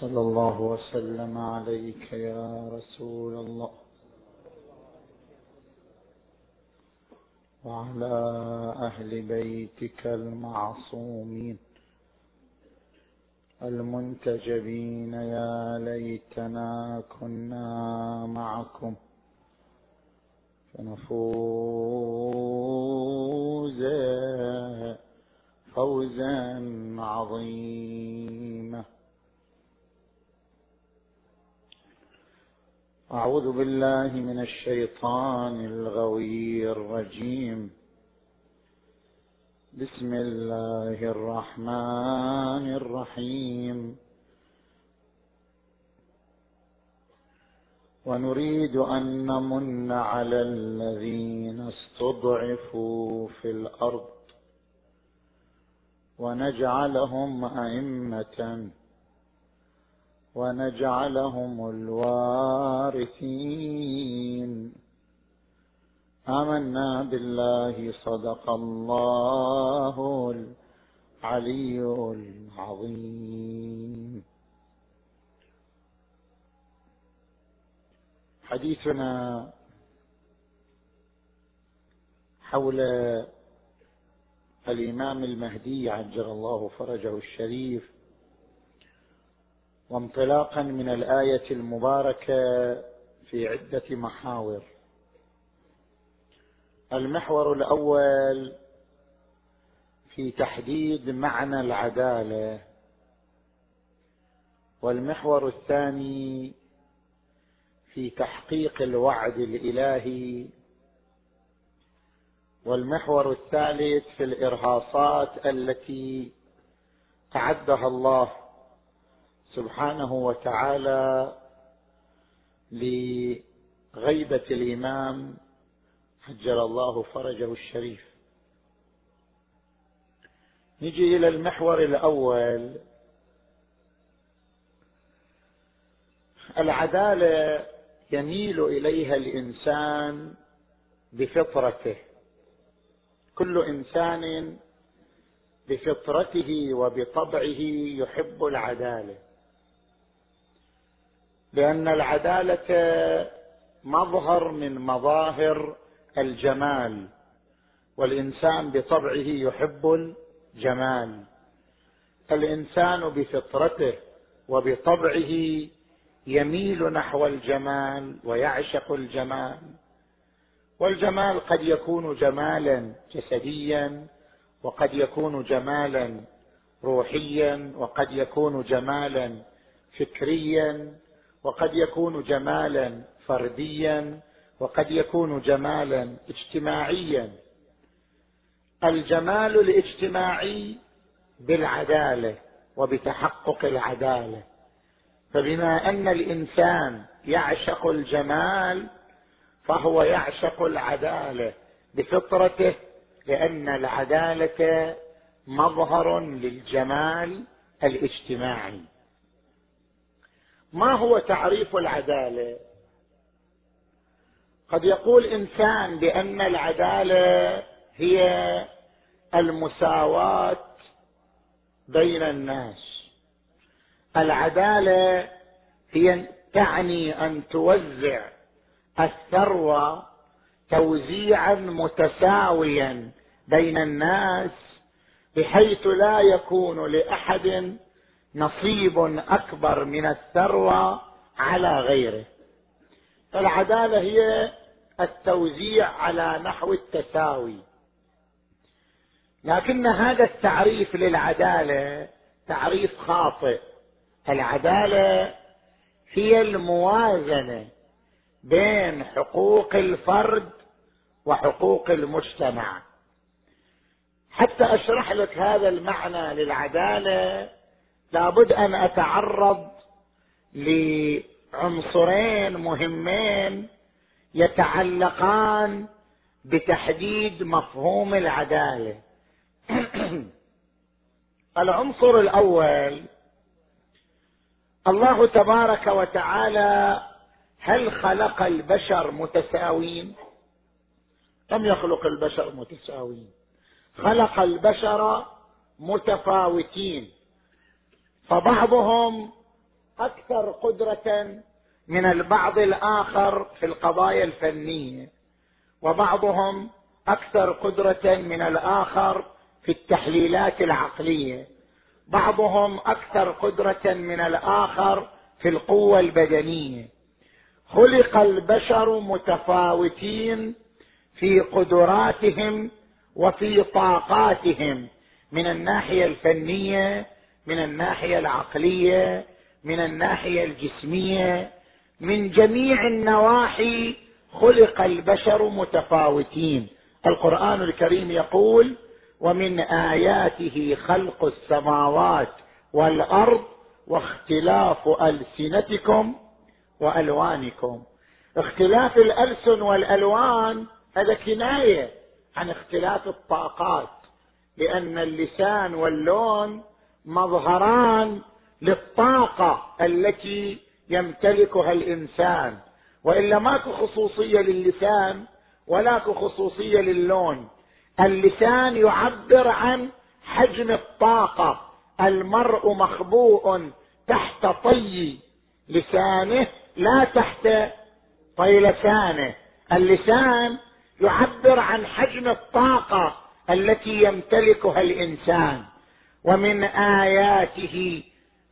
صلى الله وسلم عليك يا رسول الله. وعلى أهل بيتك المعصومين المنتجبين يا ليتنا كنا معكم. فنفوز فوزا عظيما. أعوذ بالله من الشيطان الغوي الرجيم. بسم الله الرحمن الرحيم. ونريد أن نمن على الذين استضعفوا في الأرض ونجعلهم أئمة ونجعلهم الوارثين. آمنا بالله صدق الله العلي العظيم. حديثنا حول الإمام المهدي عجل الله فرجه الشريف وانطلاقا من الآية المباركة في عدة محاور. المحور الأول في تحديد معنى العدالة. والمحور الثاني في تحقيق الوعد الإلهي. والمحور الثالث في الإرهاصات التي أعدها الله سبحانه وتعالى لغيبة الإمام عجل الله فرجه الشريف. نجي إلى المحور الأول. العدالة يميل إليها الإنسان بفطرته. كل إنسان بفطرته وبطبعه يحب العدالة. لأن العدالة مظهر من مظاهر الجمال والإنسان بطبعه يحب الجمال. الإنسان بفطرته وبطبعه يميل نحو الجمال ويعشق الجمال. والجمال قد يكون جمالا جسديا وقد يكون جمالا روحيا وقد يكون جمالا فكريا. وقد يكون جمالا فرديا وقد يكون جمالا اجتماعيا. الجمال الاجتماعي بالعدالة وبتحقق العدالة. فبما أن الإنسان يعشق الجمال فهو يعشق العدالة بفطرته لأن العدالة مظهر للجمال الاجتماعي. ما هو تعريف العدالة؟ قد يقول إنسان بأن العدالة هي المساواة بين الناس. العدالة هي تعني أن توزع الثروة توزيعا متساويا بين الناس بحيث لا يكون لأحد نصيب أكبر من الثروة على غيره. فالعدالة هي التوزيع على نحو التساوي. لكن هذا التعريف للعدالة تعريف خاطئ. العدالة هي الموازنة بين حقوق الفرد وحقوق المجتمع. حتى أشرح لك هذا المعنى للعدالة لابد أن أتعرض لعنصرين مهمين يتعلقان بتحديد مفهوم العدالة. العنصر الأول الله تبارك وتعالى هل خلق البشر متساوين؟ لم يخلق البشر متساوين؟ خلق البشر متفاوتين. فبعضهم أكثر قدرة من البعض الآخر في القضايا الفنية وبعضهم أكثر قدرة من الآخر في التحليلات العقلية بعضهم أكثر قدرة من الآخر في القوة البدنية. خلق البشر متفاوتين في قدراتهم وفي طاقاتهم من الناحية الفنية من الناحية العقلية من الناحية الجسمية من جميع النواحي خلق البشر متفاوتين. القرآن الكريم يقول ومن آياته خلق السماوات والأرض واختلاف ألسنتكم وألوانكم. اختلاف الألسن والألوان هذا كناية عن اختلاف الطاقات لأن اللسان واللون مظهران للطاقة التي يمتلكها الإنسان. وإلا ماكو خصوصية للسان ولاكو خصوصية للون اللسان يعبر عن حجم الطاقة. المرء مخبوء تحت طي لسانه لا تحت طي لسانه. اللسان يعبر عن حجم الطاقة التي يمتلكها الإنسان. ومن آياته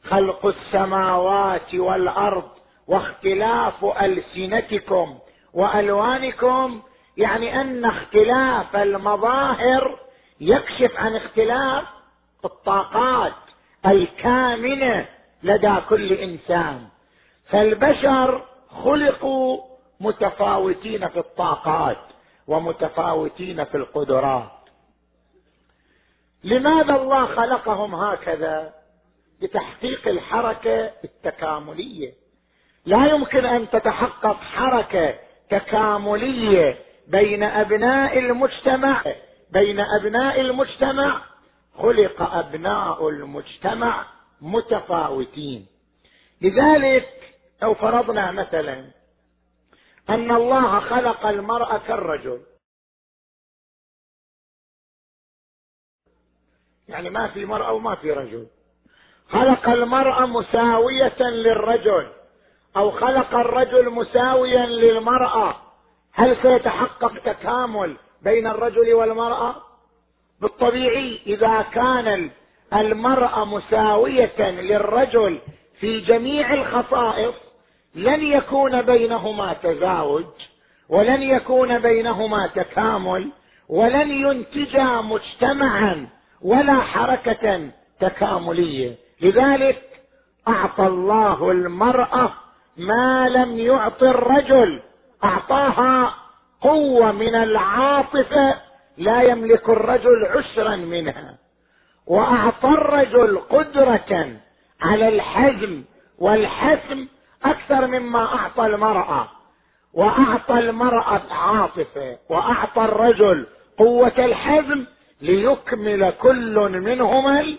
خلق السماوات والأرض واختلاف ألسنتكم وألوانكم يعني أن اختلاف المظاهر يكشف عن اختلاف الطاقات الكامنة لدى كل إنسان. فالبشر خلقوا متفاوتين في الطاقات ومتفاوتين في القدرات. لماذا الله خلقهم هكذا؟ لتحقيق الحركة التكاملية. لا يمكن أن تتحقق حركة تكاملية بين أبناء المجتمع. بين أبناء المجتمع خلق أبناء المجتمع متفاوتين. لذلك لو فرضنا مثلا أن الله خلق المرأة كالرجل يعني ما في مرأة وما في رجل. خلق المرأة مساوية للرجل أو خلق الرجل مساويا للمرأة. هل سيتحقق تكامل بين الرجل والمرأة؟ بالطبيعي إذا كان المرأة مساوية للرجل في جميع الخصائص لن يكون بينهما تزاوج ولن يكون بينهما تكامل ولن ينتجا مجتمعا ولا حركة تكاملية. لذلك أعطى الله المرأة ما لم يعط الرجل. أعطاها قوة من العاطفه لا يملك الرجل عشرا منها. وأعطى الرجل قدرة على الحزم والحسم أكثر مما أعطى المرأة. وأعطى المرأة عاطفة. وأعطى الرجل قوة الحزم ليكمل كل منهما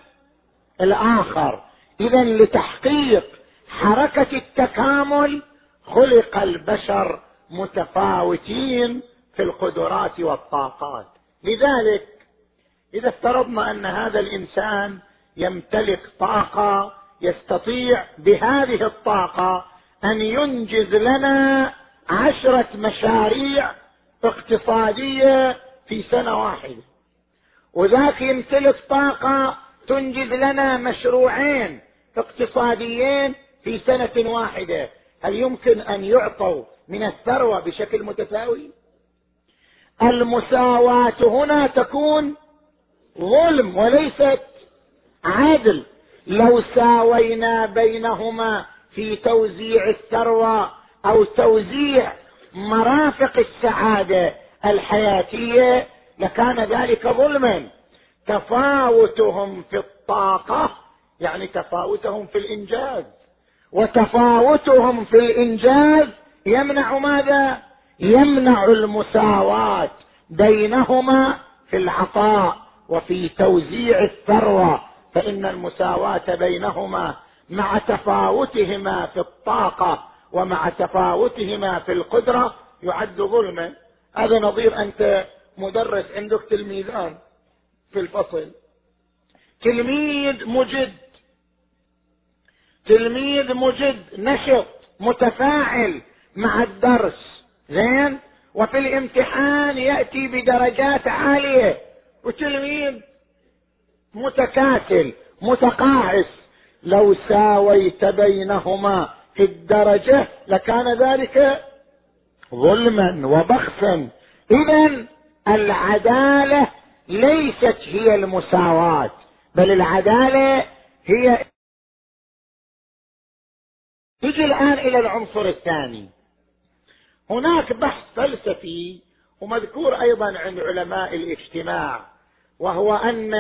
الآخر. اذا لتحقيق حركة التكامل خلق البشر متفاوتين في القدرات والطاقات. لذلك إذا افترضنا أن هذا الإنسان يمتلك طاقة يستطيع بهذه الطاقة أن ينجز لنا عشرة مشاريع اقتصادية في سنة واحدة. وذاك يمتلك طاقة تنجز لنا مشروعين اقتصاديين في سنة واحدة. هل يمكن أن يعطوا من الثروة بشكل متساوي؟ المساواة هنا تكون ظلم وليست عدل. لو ساوينا بينهما في توزيع الثروة أو توزيع مرافق السعادة الحياتية لكان ذلك ظلما. تفاوتهم في الطاقة يعني تفاوتهم في الإنجاز. وتفاوتهم في الإنجاز يمنع ماذا؟ يمنع المساواة بينهما في العطاء وفي توزيع الثروة. فإن المساواة بينهما مع تفاوتهما في الطاقة ومع تفاوتهما في القدرة يعد ظلما. هذا نظير أنت؟ مدرس عندك تلميذان في الفصل. تلميذ مجد. تلميذ مجد نشط متفاعل مع الدرس. زين؟ وفي الامتحان يأتي بدرجات عالية. وتلميذ متكاسل متقاعس. لو ساويت بينهما في الدرجة لكان ذلك ظلما وبخسا. اذا العدالة ليست هي المساواة بل العدالة هي نجي الآن إلى العنصر الثاني. هناك بحث فلسفي ومذكور أيضا عند علماء الاجتماع وهو أن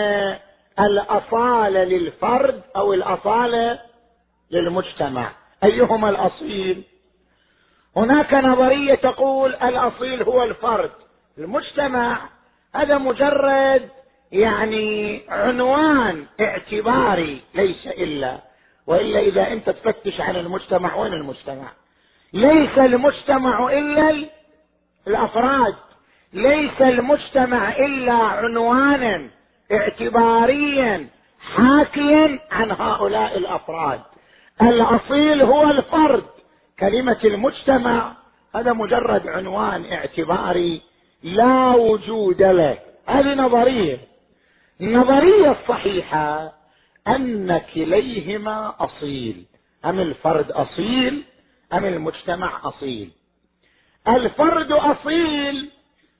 الأصالة للفرد أو الأصالة للمجتمع. أيهما الأصيل؟ هناك نظرية تقول الأصيل هو الفرد. المجتمع هذا مجرد يعني عنوان اعتباري ليس إلا وإلا إذا أنت تفتش عن المجتمع وين المجتمع؟ ليس المجتمع إلا الأفراد. ليس المجتمع إلا عنوانا اعتباريا حاكيا عن هؤلاء الأفراد. الأصيل هو الفرد. كلمة المجتمع هذا مجرد عنوان اعتباري لا وجود له هذه نظرية. النظريه الصحيحه ان كليهما أصيل. أم الفرد أصيل أم المجتمع أصيل. الفرد أصيل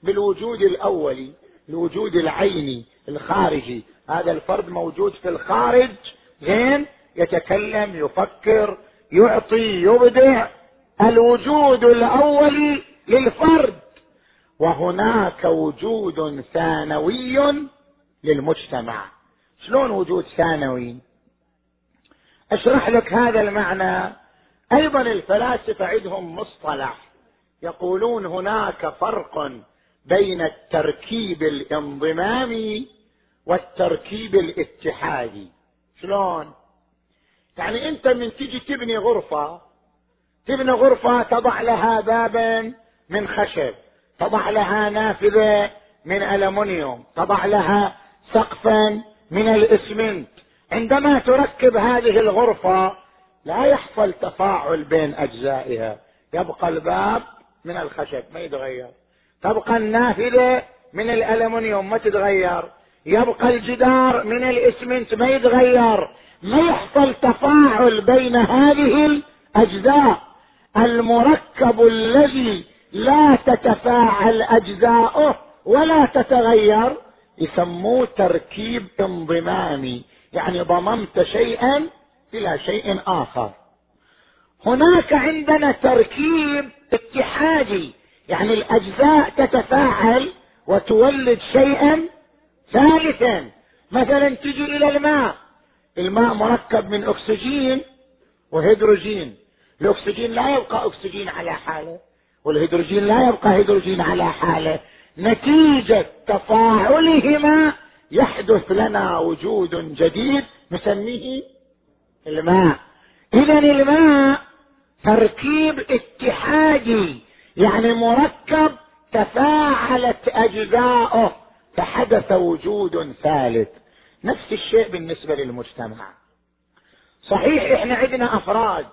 بالوجود الاولي الوجود العيني الخارجي. هذا الفرد موجود في الخارج زين؟ يتكلم يفكر يعطي يبدع. الوجود الاولي للفرد. وهناك وجود ثانوي للمجتمع. شلون وجود ثانوي؟ أشرح لك هذا المعنى. أيضا الفلاسفة عندهم مصطلح. يقولون هناك فرق بين التركيب الانضمامي والتركيب الاتحادي. شلون؟ يعني أنت من تجي تبني غرفة تبني غرفة تضع لها بابا من خشب. تضع لها نافذة من ألمنيوم تضع لها سقفا من الإسمنت. عندما تركب هذه الغرفة لا يحصل تفاعل بين أجزائها. يبقى الباب من الخشب ما يتغير. تبقى النافذة من الألمنيوم ما تتغير. يبقى الجدار من الإسمنت ما يتغير. ما يحصل تفاعل بين هذه الأجزاء. المركب الذي لا تتفاعل أجزاؤه ولا تتغير. يسموه تركيب انضمامي يعني ضممت شيئا إلى شيء آخر. هناك عندنا تركيب اتحادي يعني الأجزاء تتفاعل وتولد شيئا ثالثا. مثلا تجي إلى الماء. الماء مركب من أكسجين وهيدروجين. الأكسجين لا يبقى أكسجين على حاله. والهيدروجين لا يبقى هيدروجين على حاله. نتيجة تفاعلهما يحدث لنا وجود جديد نسميه الماء. اذا الماء تركيب اتحادي يعني مركب تفاعلت أجزاؤه فحدث وجود ثالث. نفس الشيء بالنسبة للمجتمع. صحيح إحنا عندنا أفراد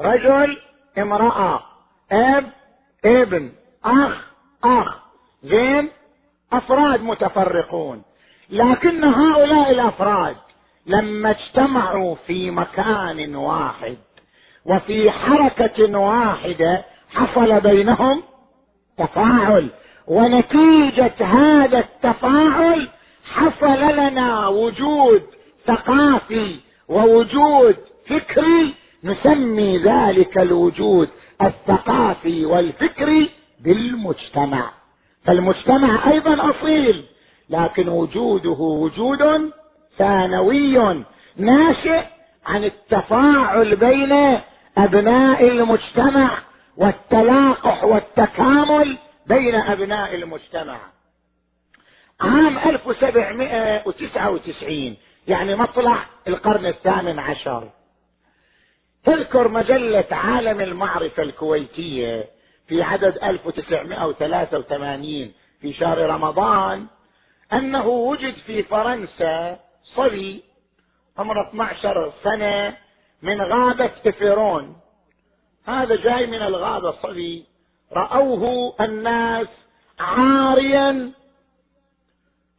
رجل امرأة أب ابن أخ أخ. زين؟ أفراد متفرقون. لكن هؤلاء الأفراد لما اجتمعوا في مكان واحد وفي حركة واحدة حصل بينهم تفاعل ونتيجة هذا التفاعل حصل لنا وجود ثقافي ووجود فكري نسمي ذلك الوجود الثقافي والفكري بالمجتمع. فالمجتمع أيضا أصيل لكن وجوده وجود ثانوي ناشئ عن التفاعل بين أبناء المجتمع والتلاقح والتكامل بين أبناء المجتمع. عام 1799 يعني مطلع القرن الثامن عشر. تذكر مجلة عالم المعرفة الكويتية في عدد 1983 في شهر رمضان أنه وجد في فرنسا صبي عمره 12 سنة من غابة إفيرون. هذا جاي من الغابة صبي رأوه الناس عاريا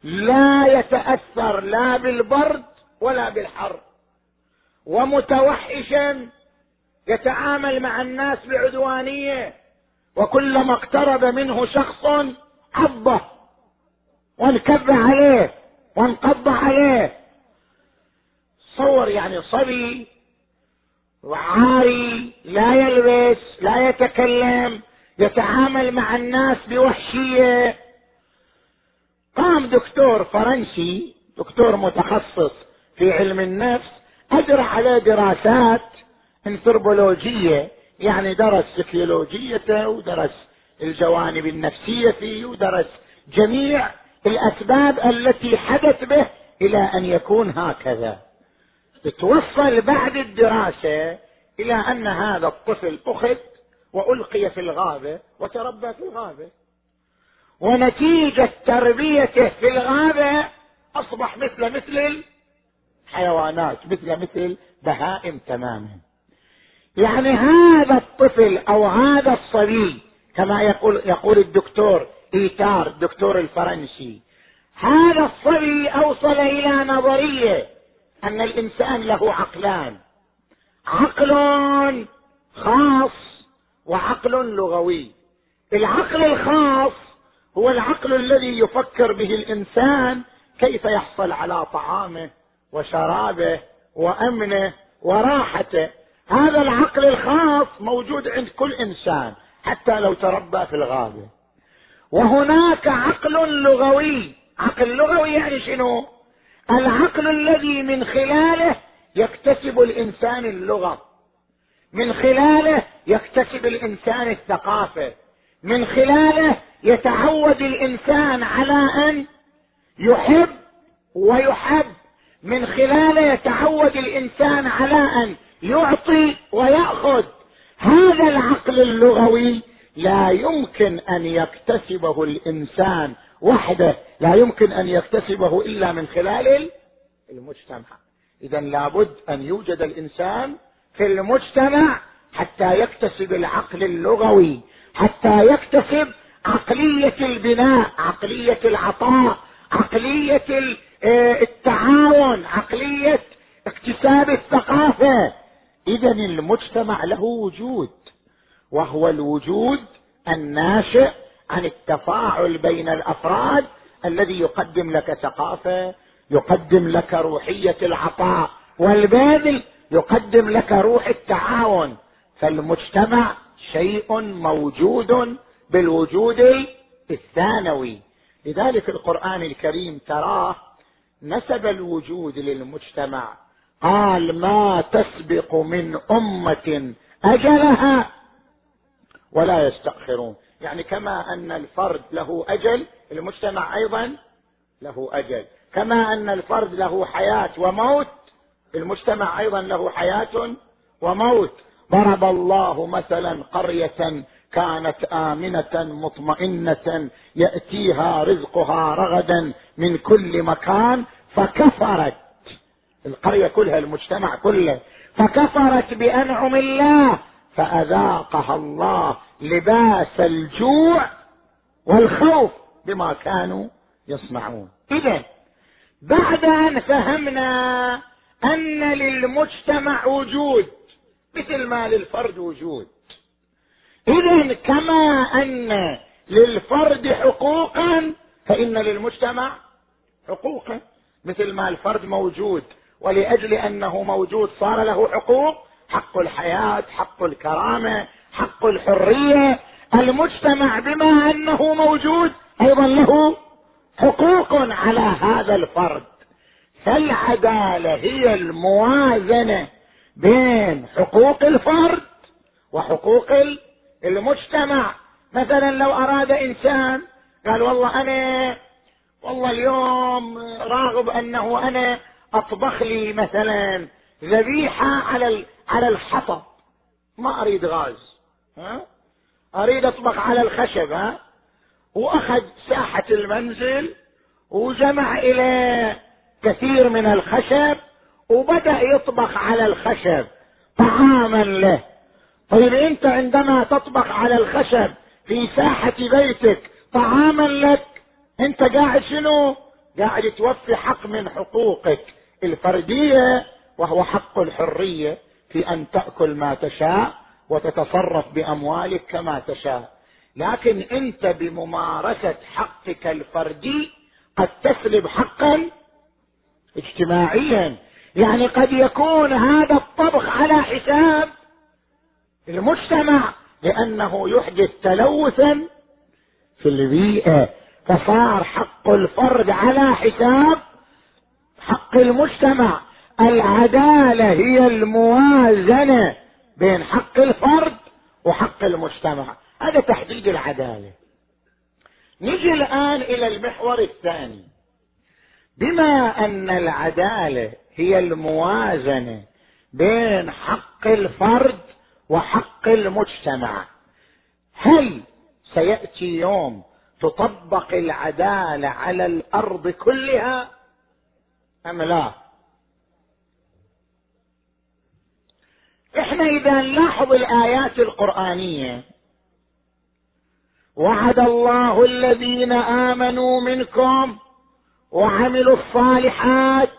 لا يتأثر لا بالبرد ولا بالحر ومتوحشا يتعامل مع الناس بعدوانية وكلما اقترب منه شخص عضه وانكب عليه وانقض عليه. صور يعني صبي وعاري لا يلبس لا يتكلم يتعامل مع الناس بوحشية. قام دكتور فرنسي دكتور متخصص في علم النفس أجرى عليه دراسات انثروبولوجيه يعني درس سيكيولوجيته ودرس الجوانب النفسية فيه ودرس جميع الأسباب التي حدث به إلى أن يكون هكذا. توصل بعد الدراسة إلى أن هذا الطفل أخذ وألقي في الغابة وتربى في الغابة. ونتيجة تربيته في الغابة أصبح مثل مثل الحيوانات مثل مثل بهائم تماما. يعني هذا الطفل أو هذا الصبي كما يقول يقول الدكتور إيتار الدكتور الفرنسي هذا الصبي أوصل إلى نظرية أن الإنسان له عقلان. عقل خاص وعقل لغوي. العقل الخاص هو العقل الذي يفكر به الإنسان كيف يحصل على طعامه وشرابه وأمنه وراحته. هذا العقل الخاص موجود عند كل إنسان حتى لو تربى في الغابة. وهناك عقل لغوي. عقل لغوي يعني شنو؟ العقل الذي من خلاله يكتسب الإنسان اللغة. من خلاله يكتسب الإنسان الثقافة. من خلاله يتعود الإنسان على أن يحب ويحب. من خلاله يتعود الإنسان على أن يعطي ويأخذ. هذا العقل اللغوي لا يمكن أن يكتسبه الإنسان وحده لا يمكن أن يكتسبه إلا من خلال المجتمع. إذا لابد أن يوجد الإنسان في المجتمع حتى يكتسب العقل اللغوي حتى يكتسب عقلية البناء عقلية العطاء عقلية آه، التعاون عقلية اكتساب الثقافة. اذا المجتمع له وجود وهو الوجود الناشئ عن التفاعل بين الأفراد الذي يقدم لك ثقافة يقدم لك روحية العطاء والبذل يقدم لك روح التعاون. فالمجتمع شيء موجود بالوجود الثانوي. لذلك القرآن الكريم تراه نسب الوجود للمجتمع قال ما تسبق من أمة أجلها ولا يستأخرون. يعني كما أن الفرد له أجل المجتمع أيضا له أجل. كما أن الفرد له حياة وموت المجتمع أيضا له حياة وموت. ضرب الله مثلا قرية كانت آمنة مطمئنة يأتيها رزقها رغدا من كل مكان فكفرت. القرية كلها المجتمع كله. فكفرت بأنعم الله فأذاقها الله لباس الجوع والخوف بما كانوا يصنعون. إذا بعد أن فهمنا أن للمجتمع وجود مثل ما للفرد وجود. إذا كما أن للفرد حقوقا فإن للمجتمع حقوقا مثل ما الفرد موجود. ولأجل أنه موجود صار له حقوق حق الحياة حق الكرامة حق الحرية. المجتمع بما أنه موجود أيضا له حقوق على هذا الفرد. فالعدالة هي الموازنة بين حقوق الفرد وحقوق المجتمع. مثلا لو أراد إنسان قال والله أنا والله اليوم راغب أنه أنا أطبخ لي مثلا ذبيحة على على الحطب. ما أريد غاز ها؟ أريد أطبخ على الخشب ها؟ وأخذ ساحة المنزل وجمع إلى كثير من الخشب وبدأ يطبخ على الخشب طعاما له. طيب أنت عندما تطبخ على الخشب في ساحة بيتك طعاما لك أنت قاعد شنو؟ قاعد توفي حق من حقوقك. الفردية وهو حق الحرية في أن تأكل ما تشاء وتتصرف بأموالك كما تشاء. لكن أنت بممارسة حقك الفردي قد تسلب حقا اجتماعيا. يعني قد يكون هذا الطبخ على حساب المجتمع لأنه يحدث تلوثا في البيئة. فصار حق الفرد على حساب حق المجتمع. العدالة هي الموازنة بين حق الفرد وحق المجتمع. هذا تحديد العدالة. نجي الآن إلى المحور الثاني. بما أن العدالة هي الموازنة بين حق الفرد وحق المجتمع هل سيأتي يوم تطبق العدالة على الأرض كلها؟ أم لا. إحنا إذا نلاحظ الآيات القرآنية وعد الله الذين آمنوا منكم وعملوا الصالحات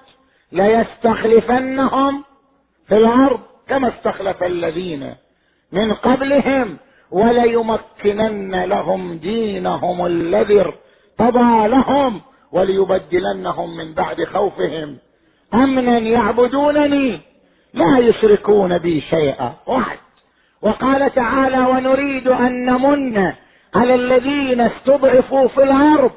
ليستخلفنهم في الأرض كما استخلف الذين من قبلهم وليمكنن لهم دينهم الذي ارتضى لهم. وليبدلنهم من بعد خوفهم. امنا يعبدونني؟ لا يشركون بي شيئا. واحد. وقال تعالى ونريد أن نمن على الذين استضعفوا في الأرض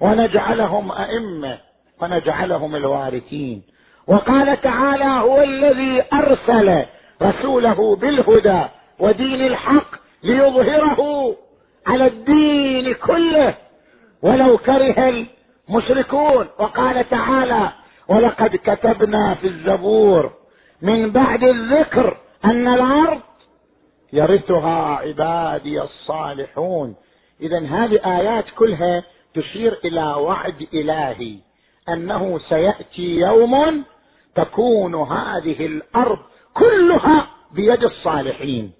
ونجعلهم أئمة ونجعلهم الوارثين. وقال تعالى هو الذي أرسل رسوله بالهدى ودين الحق ليظهره على الدين كله. ولو كره المشركون وقال تعالى ولقد كتبنا في الزبور من بعد الذكر أن الأرض يرثها عبادي الصالحون. اذا هذه آيات كلها تشير إلى وعد إلهي أنه سيأتي يوم تكون هذه الأرض كلها بيد الصالحين.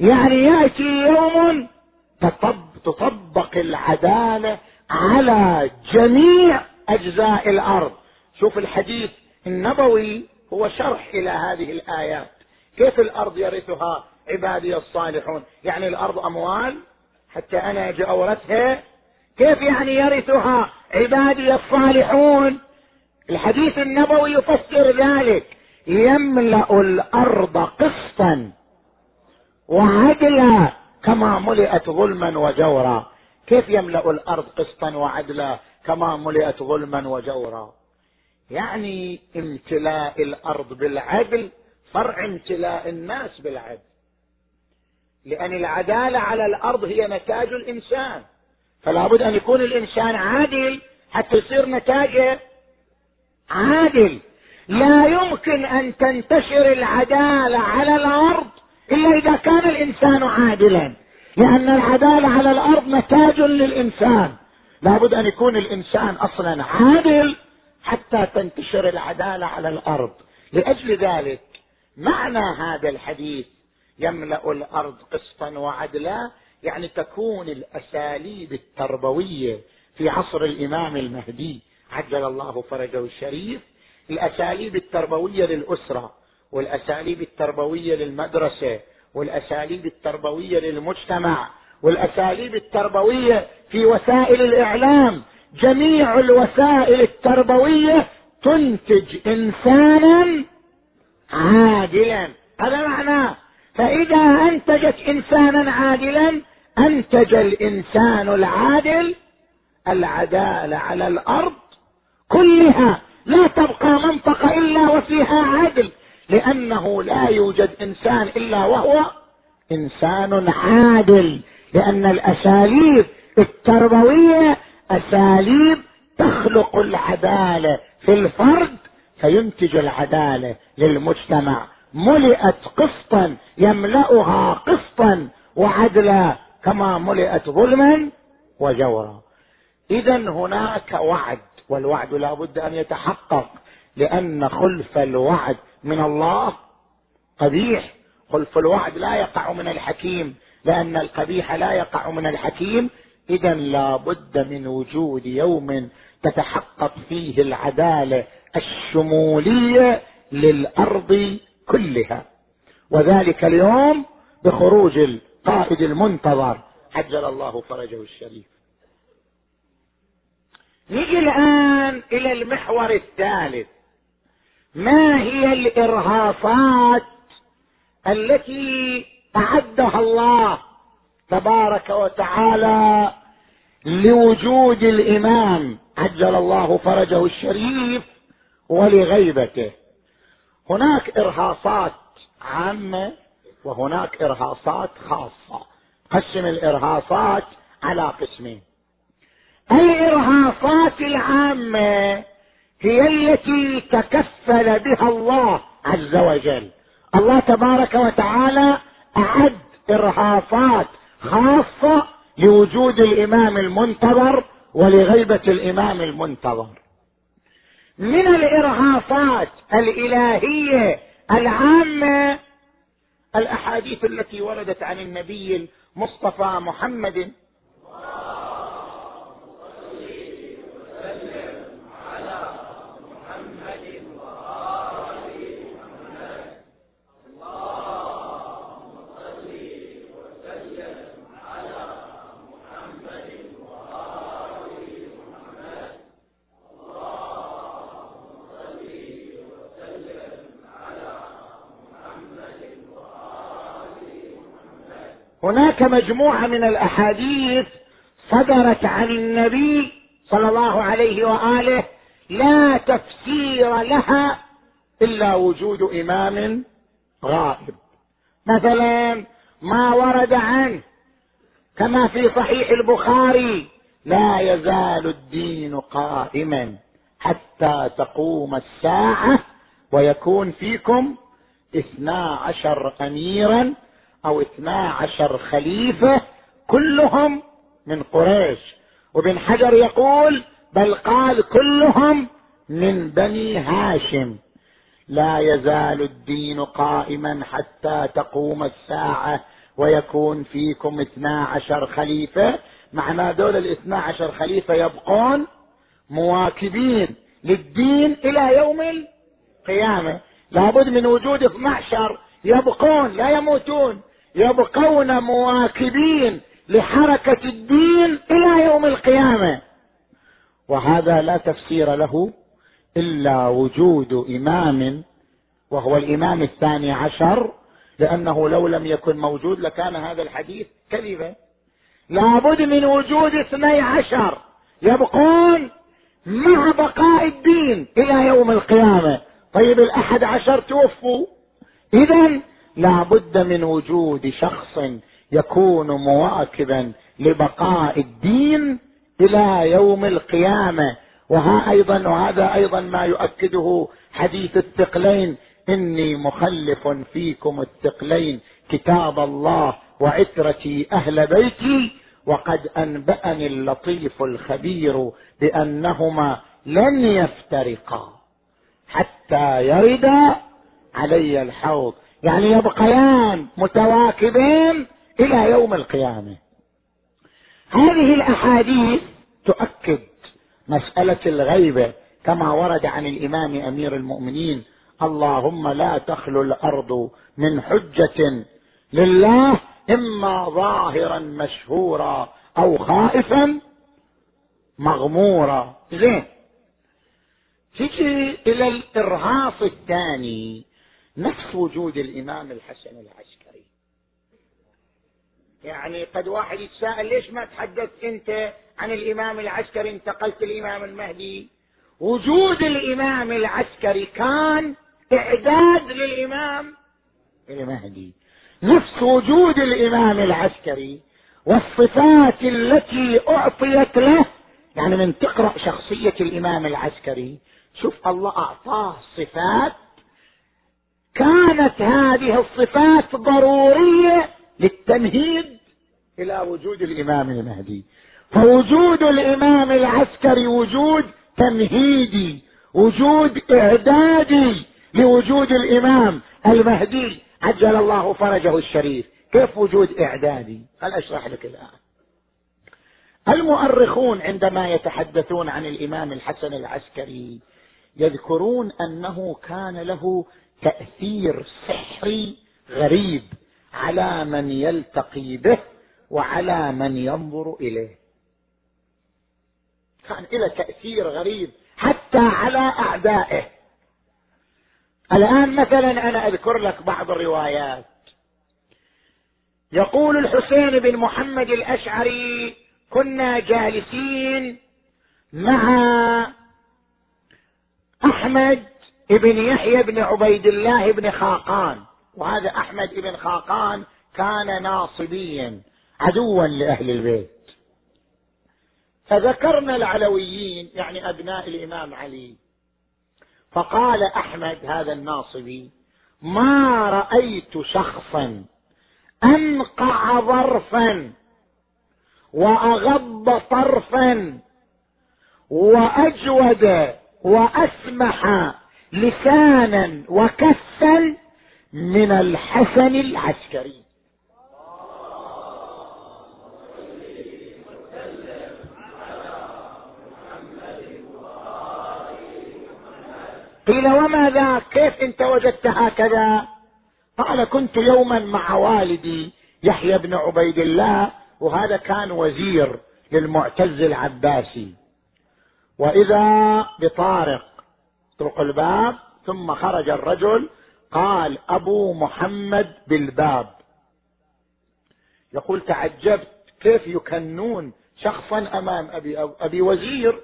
يعني يأتي يوم تطبق العدالة على جميع أجزاء الأرض. شوف الحديث النبوي هو شرح إلى هذه الآيات. كيف الأرض يرثها عبادي الصالحون؟ يعني الأرض أموال؟ حتى أنا أجي أورثها؟ كيف يعني يرثها عبادي الصالحون؟ الحديث النبوي يفسر ذلك. يملأ الأرض قسطا وعدلا كما ملئت ظلما وجورا. كيف يملأ الأرض قسطا وعدلا كما ملئت ظلما وجورا؟ يعني امتلاء الأرض بالعدل فرع امتلاء الناس بالعدل. لأن العدالة على الأرض هي نتاج الإنسان. فلا بد أن يكون الإنسان عادل حتى يصير نتاجه عادل. لا يمكن أن تنتشر العدالة على الأرض إلا إذا كان الإنسان عادلا. لأن العدالة على الأرض نتاج للإنسان. لابد أن يكون الإنسان أصلا عادل حتى تنتشر العدالة على الأرض. لأجل ذلك معنى هذا الحديث يملأ الأرض قسطا وعدلا يعني تكون الأساليب التربوية في عصر الإمام المهدي عجل الله فرجه الشريف. الأساليب التربوية للأسرة والأساليب التربوية للمدرسة والأساليب التربوية للمجتمع والأساليب التربوية في وسائل الإعلام. جميع الوسائل التربوية تنتج إنسانا عادلا. هذا معناه. فإذا أنتجت إنسانا عادلا أنتج الإنسان العادل العداله على الأرض كلها. لا تبقى منطقة إلا وفيها عدل. لأنه لا يوجد إنسان إلا وهو إنسان عادل. لأن الأساليب التربوية أساليب تخلق العدالة. في الفرد فينتج العدالة للمجتمع. ملئت قسطا يملأها قسطا وعدلا كما ملئت ظلما وجورا. اذا هناك وعد والوعد لا بد أن يتحقق. لأن خلف الوعد من الله قبيح. خلف الوعد لا يقع من الحكيم. لأن القبيح لا يقع من الحكيم. إذا لا بد من وجود يوم تتحقق فيه العدالة الشمولية للأرض كلها. وذلك اليوم بخروج القائد المنتظر. عجل الله فرجه الشريف. نجي الآن إلى المحور الثالث. ما هي الإرهاصات التي أعدها الله تبارك وتعالى لوجود الإمام عجل الله فرجه الشريف ولغيبته؟ هناك إرهاصات عامة وهناك إرهاصات خاصة. قسم الإرهاصات على قسمين. الإرهاصات العامة هي التي تكفل بها الله عز وجل. الله تبارك وتعالى أعد إرهاصات خاصة لوجود الإمام المنتظر ولغيبة الإمام المنتظر. من الإرهاصات الإلهية العامة الأحاديث التي وردت عن النبي المصطفى محمد هناك مجموعه من الأحاديث صدرت عن النبي صلى الله عليه وآله لا تفسير لها إلا وجود إمام غائب. مثلا ما ورد عنه كما في صحيح البخاري لا يزال الدين قائما حتى تقوم الساعة ويكون فيكم اثنا عشر اميرا أو اثنا عشر خليفة كلهم من قريش. وابن حجر يقول بل قال كلهم من بني هاشم. لا يزال الدين قائما حتى تقوم الساعة ويكون فيكم اثنا عشر خليفة. معنى دول الاثنا عشر خليفة يبقون مواكبين للدين إلى يوم القيامة. لابد من وجود 12 يبقون لا يموتون. يبقون مواكبين لحركة الدين إلى يوم القيامة. وهذا لا تفسير له إلا وجود إمام وهو الإمام الثاني عشر لأنه لو لم يكن موجود لكان هذا الحديث كذبا. لابد من وجود اثني عشر. يبقون مع بقاء الدين إلى يوم القيامة. طيب الأحد عشر توفوا. اذا لا بد من وجود شخص يكون مواكبا لبقاء الدين إلى يوم القيامة. وها أيضا وهذا أيضا ما يؤكده حديث الثقلين. إني مخلف فيكم الثقلين كتاب الله وعترتي أهل بيتي. وقد أنبأني اللطيف الخبير بأنهما لن يفترقا. حتى يردا علي الحوض. يعني يبقيان متواكبين إلى يوم القيامة. هذه الأحاديث تؤكد مسألة الغيبة كما ورد عن الإمام أمير المؤمنين اللهم لا تخلو الأرض من حجة لله إما ظاهرا مشهورا أو خائفا مغمورا. زين. تجي إلى الإرهاص الثاني نفس وجود الإمام الحسن العسكري. يعني قد واحد يتساءل ليش ما تحدثت أنت عن الإمام العسكري انتقلت الامام المهدي؟ وجود الإمام العسكري كان اعداد للإمام المهدي. نفس وجود الإمام العسكري والصفات التي أعطيت له يعني من تقرأ شخصية الإمام العسكري شوف الله أعطاه صفات كانت هذه الصفات ضرورية للتمهيد إلى وجود الإمام المهدي. فوجود الإمام العسكري وجود تمهيدي وجود إعدادي لوجود الإمام المهدي عجل الله فرجه الشريف. كيف وجود إعدادي؟ هل أشرح لك الآن. المؤرخون عندما يتحدثون عن الإمام الحسن العسكري يذكرون أنه كان له تأثير سحري غريب على من يلتقي به وعلى من ينظر إليه. كان له تأثير غريب حتى على أعدائه. الآن مثلا أنا أذكر لك بعض الروايات. يقول الحسين بن محمد الأشعري كنا جالسين مع أحمد بن يحيى بن عبيد الله بن خاقان. وهذا أحمد بن خاقان كان ناصبيا عدوا لأهل البيت. فذكرنا العلويين يعني أبناء الإمام علي. فقال أحمد هذا الناصبي ما رأيت شخصا أنقع ظرفا وأغض طرفا وأجود وأسمح لسانا وكفا من الحسن العسكري. قيل وما ذاك كيف انت وجدت هكذا؟ قال كنت يوما مع والدي يحيى بن عبيد الله وهذا كان وزير للمعتز العباسي. وإذا بطارق طرق الباب ثم خرج الرجل قال أبو محمد بالباب. يقول تعجبت كيف يكنون شخصا أمام أبي أبي وزير؟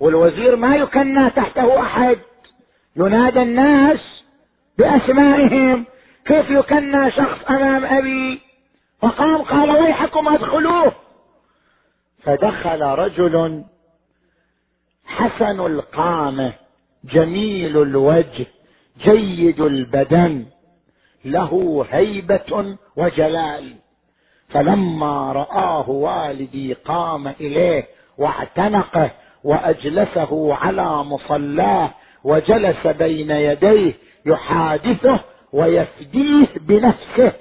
والوزير ما يكنى تحته أحد. ينادى الناس بأسمائهم كيف يكنى شخص أمام أبي؟ فقام قال ويحكم أدخلوه. فدخل رجل حسن القامة. جميل الوجه جيد البدن له هيبة وجلال. فلما رآه والدي قام إليه واعتنقه وأجلسه على مصلاه وجلس بين يديه يحادثه ويفديه بنفسه.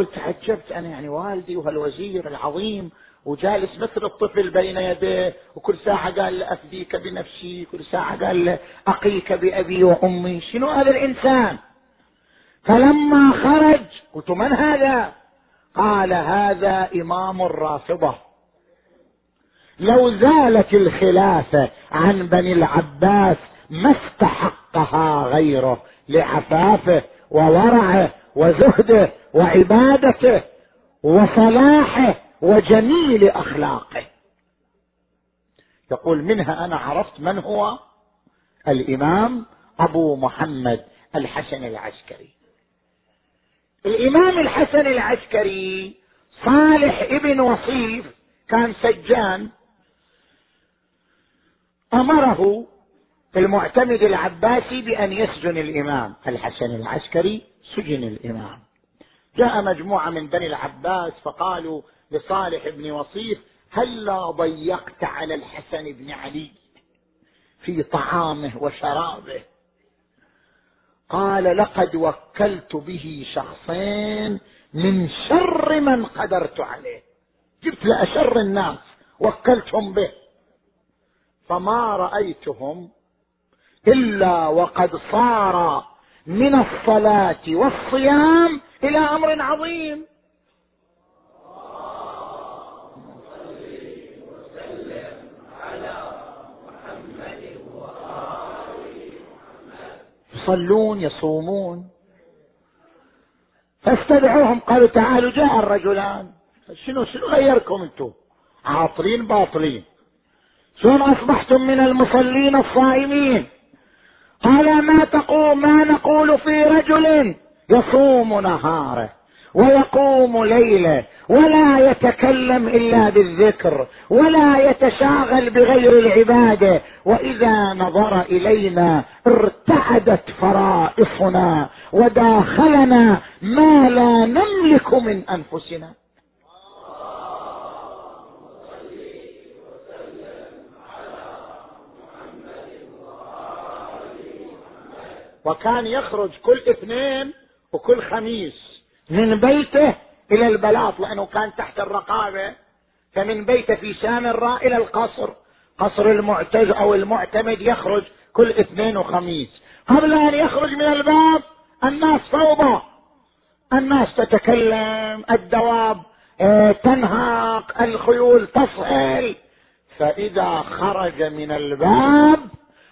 يقول تعجبت أنا يعني والدي وهالوزير العظيم وجالس مثل الطفل بين يديه وكل ساعة قال له أفديك بنفسي كل ساعة قال له أقيك بأبي وأمي. شنو هذا الإنسان؟ فلما خرج قلت من هذا؟ قال هذا إمام الرافضة. لو زالت الخلافة عن بني العباس ما استحقها غيره لعفافه وورعه وزهده وعبادته وصلاحه وجميل أخلاقه. يقول منها أنا عرفت من هو؟ الإمام أبو محمد الحسن العسكري. الإمام الحسن العسكري صالح ابن وصيف كان سجان. أمره المعتمد العباسي بأن يسجن الإمام. الحسن العسكري سجن الإمام. جاء مجموعة من بني العباس فقالوا لصالح بن وصيف هلا ضيقت على الحسن بن علي في طعامه وشرابه؟ قال لقد وكلت به شخصين من شر من قدرت عليه. جبت لأشر الناس وكلتهم به. فما رأيتهم إلا وقد صار من الصلاة والصيام إلى أمر عظيم. يصلون يصومون. فاستدعوهم قالوا تعالوا جاء الرجلان. شنو شنو غيركم أنتم عاطلين باطلين. شلون أصبحتم من المصلين الصائمين؟ قال ما تقول ما نقول في رجل يصوم نهاره ويقوم ليله ولا يتكلم إلا بالذكر ولا يتشاغل بغير العبادة. وإذا نظر إلينا ارتعدت فرائصنا وداخلنا ما لا نملك من أنفسنا. وكان يخرج كل اثنين وكل خميس من بيته إلى البلاط لأنه كان تحت الرقابة. فمن بيته في سامراء إلى القصر قصر المعتز أو المعتمد يخرج كل اثنين وخميس. قبل أن يخرج من الباب الناس فوضى. الناس تتكلم الدواب آه، تنهق الخيول تصهل فإذا خرج من الباب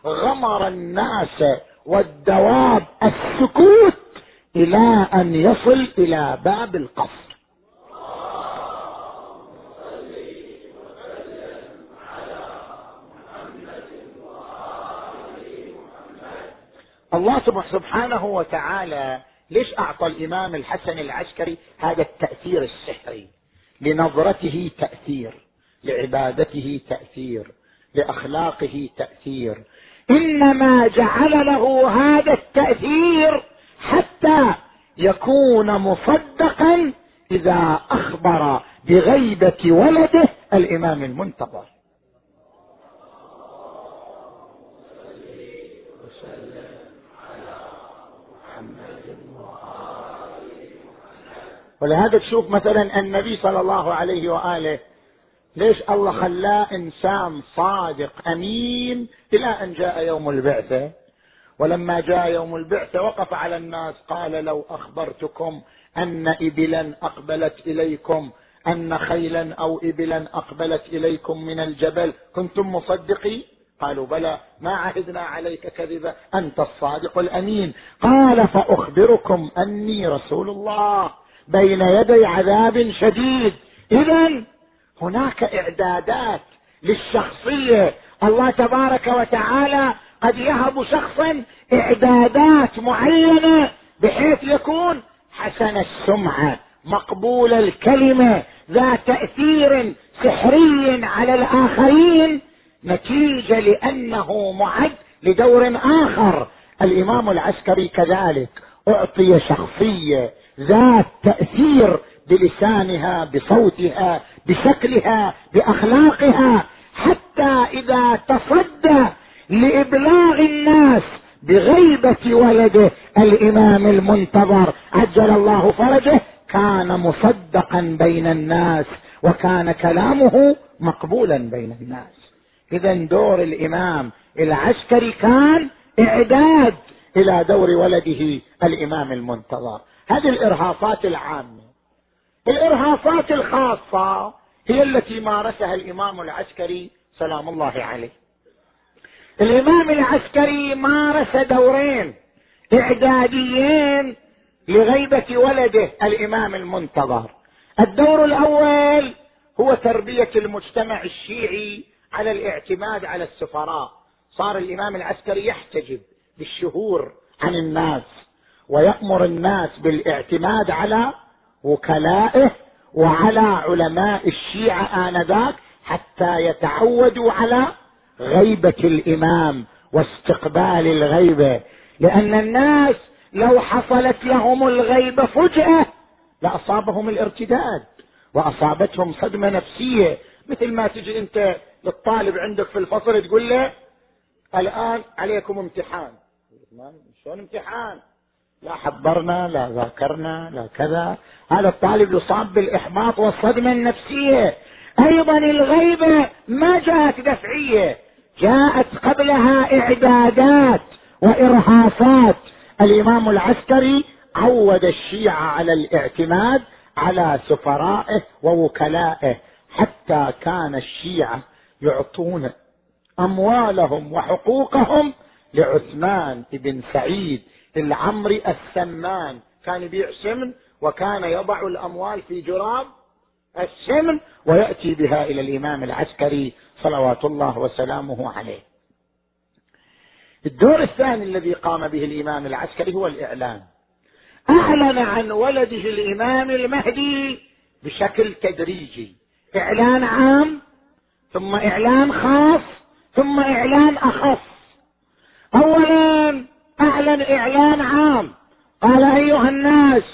غمر الناس والدواب السكوت إلى أن يصل إلى باب القصر. الله سبحانه وتعالى ليش أعطى الإمام الحسن العسكري هذا التأثير السحري؟ لنظرته تأثير لعبادته تأثير لأخلاقه تأثير. إنما جعل له هذا التأثير حتى يكون مصدقا إذا أخبر بغيبة ولده الإمام المنتظر. ولهذا تشوف مثلا النبي صلى الله عليه وآله ليش الله خلاه إنسان صادق أمين إلى أن جاء يوم البعثة؟ ولما جاء يوم البعثه وقف على الناس قال لو أخبرتكم أن إبلا أقبلت إليكم أن خيلا أو إبلا أقبلت إليكم من الجبل كنتم مصدقين قالوا بلى ما عهدنا عليك كذبا أنت الصادق الأمين. قال فأخبركم أني رسول الله بين يدي عذاب شديد. اذا هناك إعدادات للشخصية. الله تبارك وتعالى قد يهب شخصا إعدادات معينة بحيث يكون حسن السمعة مقبول الكلمة ذا تأثير سحري على الآخرين. نتيجة لأنه معد لدور آخر. الإمام العسكري كذلك أعطي شخصية ذات تأثير بلسانها بصوتها بشكلها بأخلاقها. حتى إذا تصدى لإبلاغ الناس بغيبة ولده الإمام المنتظر. عجل الله فرجه. كان مصدقا بين الناس وكان كلامه مقبولا بين الناس. اذا دور الإمام العسكري كان إعداد إلى دور ولده الإمام المنتظر. هذه الإرهاصات العامة. الإرهاصات الخاصة هي التي مارسها الإمام العسكري سلام الله عليه. الإمام العسكري مارس دورين إعداديين لغيبة ولده الإمام المنتظر. الدور الأول هو تربية المجتمع الشيعي على الاعتماد على السفراء. صار الإمام العسكري يحتجب بالشهور عن الناس ويأمر الناس بالاعتماد على وكلائه وعلى علماء الشيعة آنذاك حتى يتعودوا على غيبة الإمام واستقبال الغيبة. لأن الناس لو حصلت لهم الغيبة فجأة لأصابهم الارتداد وأصابتهم صدمة نفسية. مثل ما تجي أنت للطالب عندك في الفصل تقول له الآن عليكم امتحان. شلون امتحان؟ لا حضرنا لا ذاكرنا لا كذا. هذا الطالب يصاب بالإحباط والصدمة النفسية. أيضا الغيبة ما جاءت دفعية. جاءت قبلها إعدادات وإرهاصات. الإمام العسكري عود الشيعة على الاعتماد على سفرائه ووكلائه حتى كان الشيعة يعطون أموالهم وحقوقهم لعثمان بن سعيد العمري السمان. كان يبيع سمن وكان يضع الأموال في جراب السمن ويأتي بها إلى الإمام العسكري صلوات الله وسلامه عليه. الدور الثاني الذي قام به الإمام العسكري هو الإعلان. أعلن عن ولده الإمام المهدي بشكل تدريجي. إعلان عام ثم إعلان خاص ثم إعلان أخص. اولا أعلن إعلان عام قال أيها الناس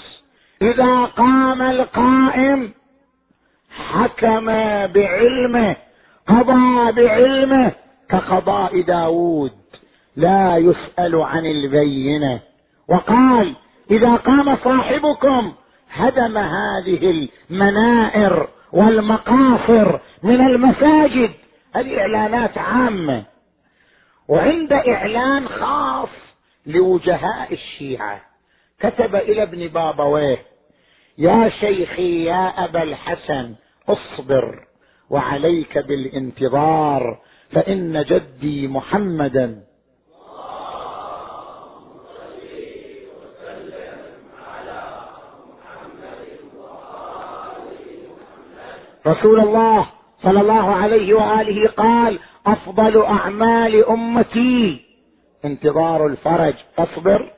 إذا قام القائم حكم بعلمه قضى بعلمه كقضاء داود. لا يسأل عن البينة. وقال إذا قام صاحبكم هدم هذه المنائر والمقاصر من المساجد الإعلانات عامة. وعند إعلان خاص لوجهاء الشيعة كتب إلى ابن بابويه يا شيخي يا أبا الحسن اصبر. وعليك بالانتظار فإن جدي محمدا. رسول الله صلى الله عليه وآله قال أفضل أعمال أمتي انتظار الفرج فاصبر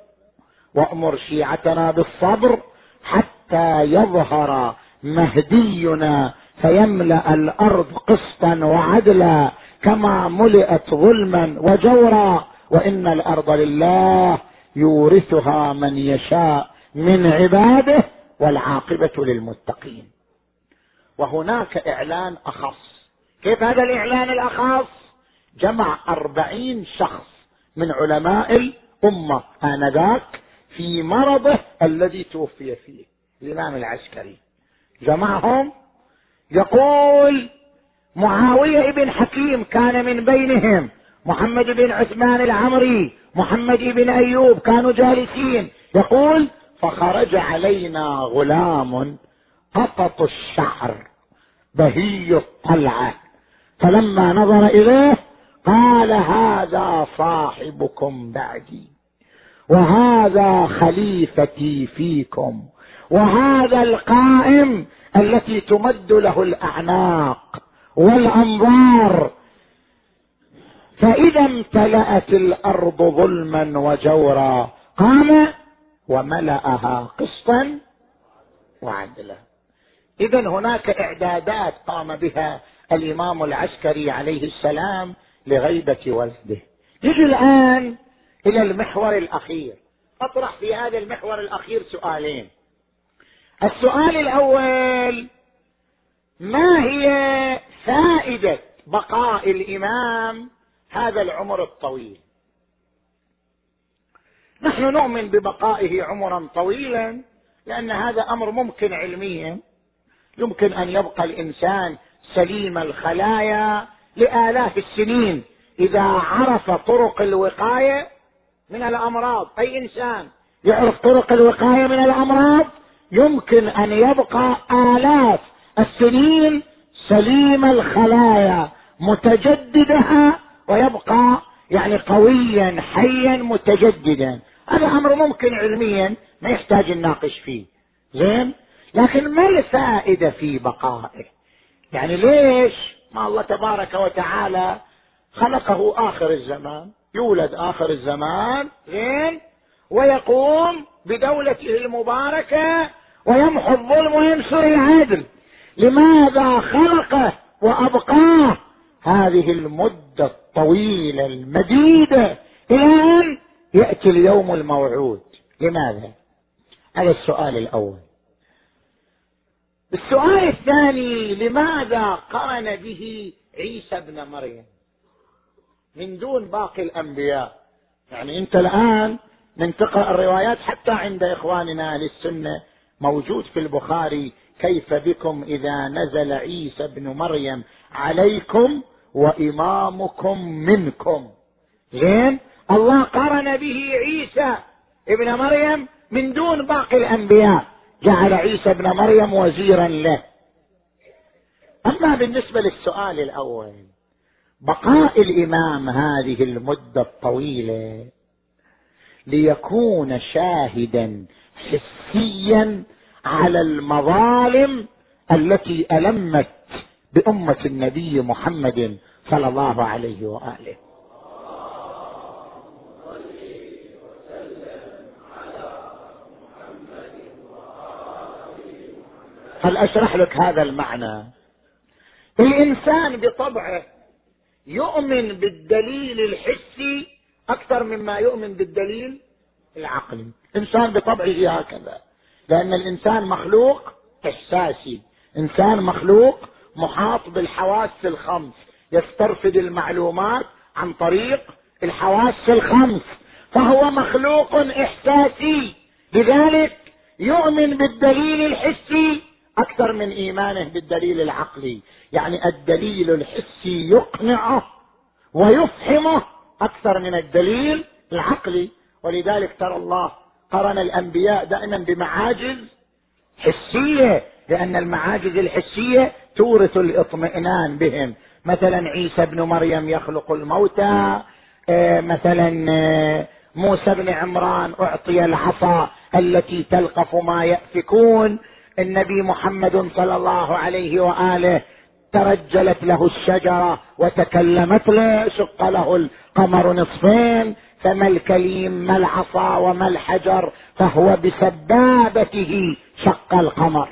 وأمر شيعتنا بالصبر حتى يظهر مهدينا فيملأ الأرض قسطا وعدلا كما ملئت ظلما وجورا. وإن الأرض لله يورثها من يشاء من عباده والعاقبة للمتقين. وهناك إعلان أخص. كيف هذا الإعلان الأخص؟ جمع أربعين شخص من علماء الأمة آنذاك في مرضه الذي توفي فيه الإمام العسكري. جمعهم يقول معاوية بن حكيم كان من بينهم محمد بن عثمان العمري محمد بن أيوب كانوا جالسين. يقول فخرج علينا غلام قطط الشعر بهي الطلعة. فلما نظر إليه قال هذا صاحبكم بعدي وهذا خليفتي فيكم وهذا القائم التي تمد له الأعناق والأنظار. فإذا امتلأت الأرض ظلما وجورا قام وملأها قسطا وعدلا. اذا هناك إعدادات قام بها الإمام العسكري عليه السلام لغيبة ولده نجي الآن إلى المحور الأخير. أطرح في هذا المحور الأخير سؤالين. السؤال الأول ما هي فائدة بقاء الإمام هذا العمر الطويل؟ نحن نؤمن ببقائه عمرا طويلا لأن هذا أمر ممكن علميا. يمكن أن يبقى الإنسان سليم الخلايا لآلاف السنين. إذا عرف طرق الوقاية من الأمراض أي إنسان يعرف طرق الوقاية من الأمراض؟ يمكن أن يبقى آلاف السنين سليم الخلايا متجددها ويبقى يعني قويا حيا متجددا. هذا أمر ممكن علميا ما يحتاج نناقش فيه. زين؟ لكن ما الفائدة في بقائه؟ يعني ليش ما الله تبارك وتعالى خلقه آخر الزمان يولد آخر الزمان زين؟ ويقوم بدولته المباركة ويمحو الظلم وينشر العدل. لماذا خلقه وأبقاه؟ هذه المدة الطويلة المديدة إلى أن يأتي اليوم الموعود. لماذا؟ هذا السؤال الأول. السؤال الثاني لماذا قرن به عيسى ابن مريم؟ من دون باقي الأنبياء. يعني أنت الآن من تقرأ الروايات حتى عند إخواننا أهل السنة موجود في البخاري كيف بكم إذا نزل عيسى ابن مريم عليكم وإمامكم منكم؟ زين الله قرن به عيسى ابن مريم من دون باقي الأنبياء جعل عيسى ابن مريم وزيرا له. أما بالنسبة للسؤال الأول بقاء الإمام هذه المدة الطويلة ليكون شاهدا حسيا على المظالم التي ألمت بأمة النبي محمد صلى الله عليه وآله. هل أشرح لك هذا المعنى؟ الإنسان بطبعه يؤمن بالدليل الحسي أكثر مما يؤمن بالدليل العقلي. الإنسان بطبعه هكذا. لأن الإنسان مخلوق احساسي إنسان مخلوق محاط بالحواس الخمس. يسترفد المعلومات عن طريق الحواس الخمس. فهو مخلوق إحساسي. لذلك يؤمن بالدليل الحسي أكثر من إيمانه بالدليل العقلي. يعني الدليل الحسي يقنعه ويفهمه أكثر من الدليل العقلي. ولذلك ترى الله قرن الأنبياء دائما بمعاجز حسية لأن المعاجز الحسية تورث الاطمئنان بهم. مثلا عيسى ابن مريم يخلق الموتى آه، مثلا آه، موسى بن عمران أعطي العصا التي تلقف ما يأفكون. النبي محمد صلى الله عليه وآله ترجلت له الشجرة وتكلمت له شق له القمر نصفين. فما الكليم ما العصا وما الحجر فهو بسبابته شق القمر.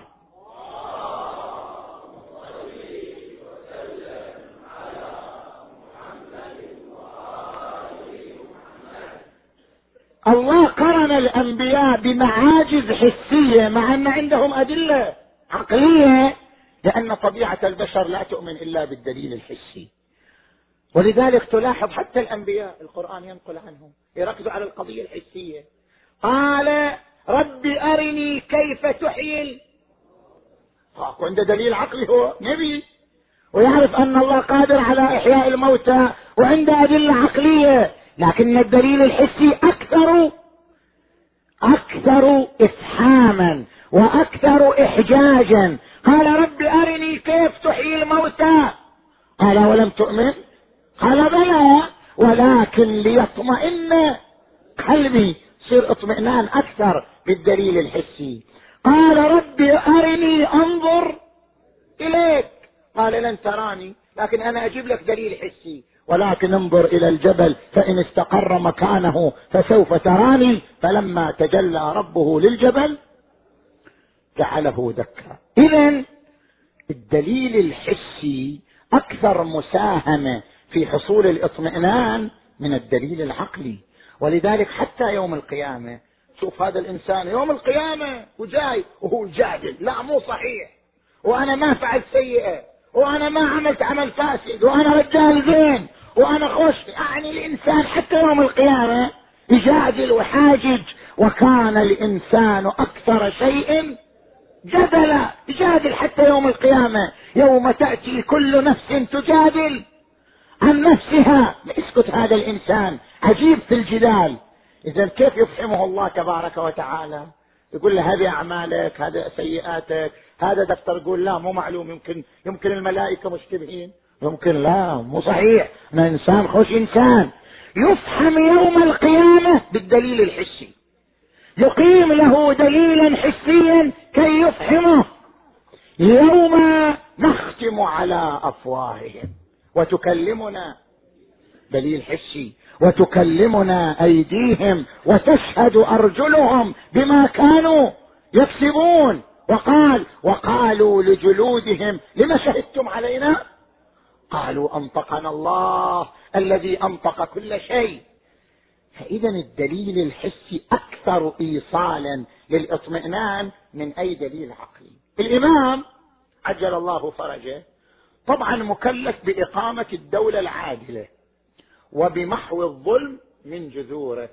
الله قرن الأنبياء بمعاجز حسية مع أن عندهم أدلة عقلية لأن طبيعة البشر لا تؤمن إلا بالدليل الحسي. ولذلك تلاحظ حتى الأنبياء القرآن ينقل عنهم يركزوا على القضية الحسية. قال رب أرني كيف تحيي عنده دليل عقلي هو نبي. ويعرف أن الله قادر على إحياء الموتى وعنده أدلة عقلية لكن الدليل الحسي أكثر أكثر إفحاما وأكثر إحجاجا. قال رب أرني كيف تحيي الموتى؟ قال ولم تؤمن؟ قال بلى ولكن ليطمئن قلبي يصير اطمئنان أكثر بالدليل الحسي. قال رب أرني أنظر إليك. قال لن تراني لكن أنا أجيب لك دليل حسي. ولكن انظر إلى الجبل فإن استقر مكانه فسوف تراني. فلما تجلى ربه للجبل جعله دكا اذا الدليل الحسي أكثر مساهمة في حصول الاطمئنان من الدليل العقلي. ولذلك حتى يوم القيامة شوف هذا الإنسان يوم القيامة وجاي وهو جادل. لا مو صحيح. وأنا ما فعلت سيئة وأنا ما عملت عمل فاسد وأنا رجال زين وأنا خوش يعني الإنسان حتى يوم القيامة يجادل وحاجج وكان الإنسان أكثر شيء جدلا. يجادل حتى يوم القيامة. يوم تأتي كل نفس تجادل. عن نفسها يسكت هذا الإنسان. عجيب في الجدال. إذا كيف يفهمه الله تبارك وتعالى؟ يقول له هذه أعمالك هذه سيئاتك هذا دفتر يقول لا مو معلوم يمكن يمكن الملائكة مشتبهين. يمكن لا مو صحيح. أنا انسان خوش إنسان. يفهم يوم القيامة بالدليل الحسي. يقيم له دليلا حسيا كي يفهمه يوم نختم على أفواههم. وتكلمنا. دليل حسي. وتكلمنا أيديهم وتشهد أرجلهم بما كانوا يكسبون. وقال وقالوا لجلودهم لم شهدتم علينا؟ قالوا أنطقنا الله الذي أنطق كل شيء. فاذا الدليل الحسي أكثر ايصالا للاطمئنان من أي دليل عقلي. الإمام عجل الله فرجه. طبعا مكلف بإقامة الدولة العادلة وبمحو الظلم من جذوره.